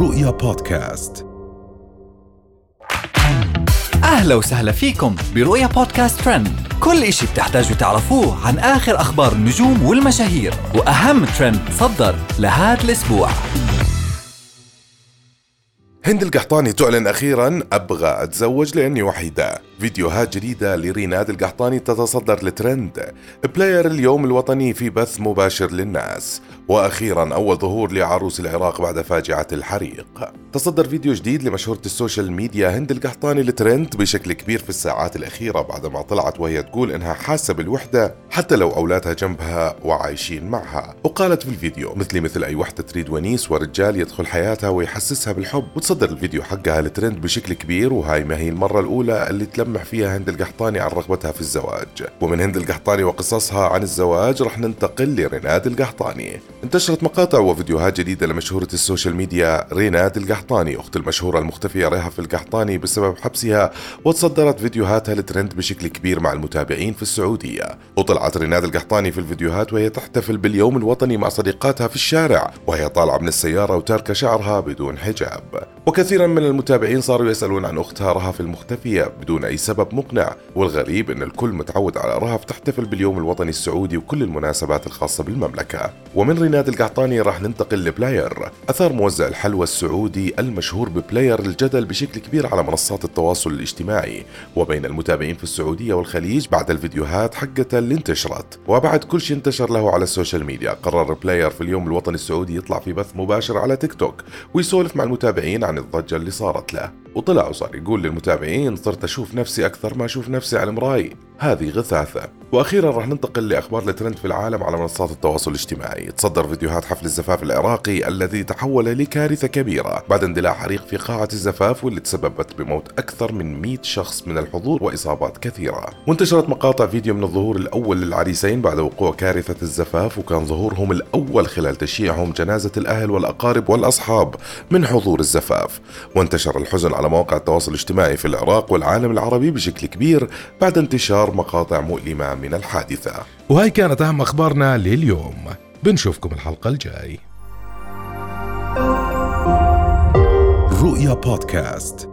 رؤيا بودكاست. أهلا وسهلا فيكم برؤيا بودكاست ترند. كل إشي بتحتاجوا تعرفوه عن آخر أخبار النجوم والمشاهير وأهم ترند صدر لهذا الأسبوع. هند القحطاني تعلن أخيرا أبغى أتزوج لأني وحيدة. فيديوهات جديدة لريناد القحطاني تتصدر الترند ب live اليوم الوطني في بث مباشر للناس. وأخيرا أول ظهور لعروس العراق بعد فاجعة الحريق. تصدر فيديو جديد لمشهورة السوشيال ميديا هند القحطاني الترند بشكل كبير في الساعات الأخيرة بعدما طلعت وهي تقول إنها حاسة بالوحدة حتى لو أولادها جنبها وعايشين معها. وقالت في الفيديو مثلي مثل أي وحدة تريد ونيس ورجال يدخل حياتها ويحسسها بالحب. وتصدر الفيديو حقها الترند بشكل كبير وهاي ما هي المرة الأولى اللي تلمح فيها هند القحطاني عن رغبتها في الزواج. ومن هند القحطاني وقصصها عن الزواج رح ننتقل لريناد القحطاني. انتشرت مقاطع وفيديوهات جديدة لمشهورة السوشيال ميديا ريناد القحطاني. أخت المشهورة المختفية رهف القحطاني بسبب حبسها وتصدرت فيديوهاتها الترند بشكل كبير مع المتابعين في السعودية. وطلعت ريناد القحطاني في الفيديوهات وهي تحتفل باليوم الوطني مع صديقاتها في الشارع وهي طالعة من السيارة وتاركة شعرها بدون حجاب. وكثيرا من المتابعين صاروا يسألون عن أختها رهف المختفية بدون أي سبب مقنع والغريب أن الكل متعود على رهف تحتفل باليوم الوطني السعودي وكل المناسبات الخاصة بالمملكة. ومن ريناد القحطاني راح ننتقل لبلاير. أثار موزع الحلوى السعودي المشهور ببلاير الجدل بشكل كبير على منصات التواصل الاجتماعي. وبين المتابعين في السعودية والخليج بعد الفيديوهات حقته اللي انتشرت وبعد كل شيء انتشر له على السوشيال ميديا. قرر بلاير في اليوم الوطني السعودي يطلع في بث مباشر على تيك توك ويسولف مع المتابعين عن الضجة اللي صارت له. وطلع وصار يقول للمتابعين صرت أشوف نفسي أكثر ما أشوف نفسي على المراي هذه غثاثة. وأخيرا راح ننتقل لأخبار الترند في العالم على منصات التواصل الاجتماعي. تصدر فيديوهات حفل الزفاف العراقي الذي تحول لكارثة كبيرة. بعد اندلاع حريق في قاعة الزفاف واللي تسببت بموت أكثر من 100 شخص من الحضور وإصابات كثيرة. وانتشرت مقاطع فيديو من الظهور الأول للعريسين بعد وقوع كارثة الزفاف وكان ظهورهم الأول خلال تشييعهم جنازة الأهل والأقارب والأصحاب من حضور الزفاف. وانتشر الحزن على مواقع التواصل الاجتماعي في العراق والعالم العربي بشكل كبير بعد انتشار مقاطع مؤلمة من الحادثة. وهاي كانت أهم أخبارنا لليوم. بنشوفكم الحلقة الجاي. رؤيا بودكاست.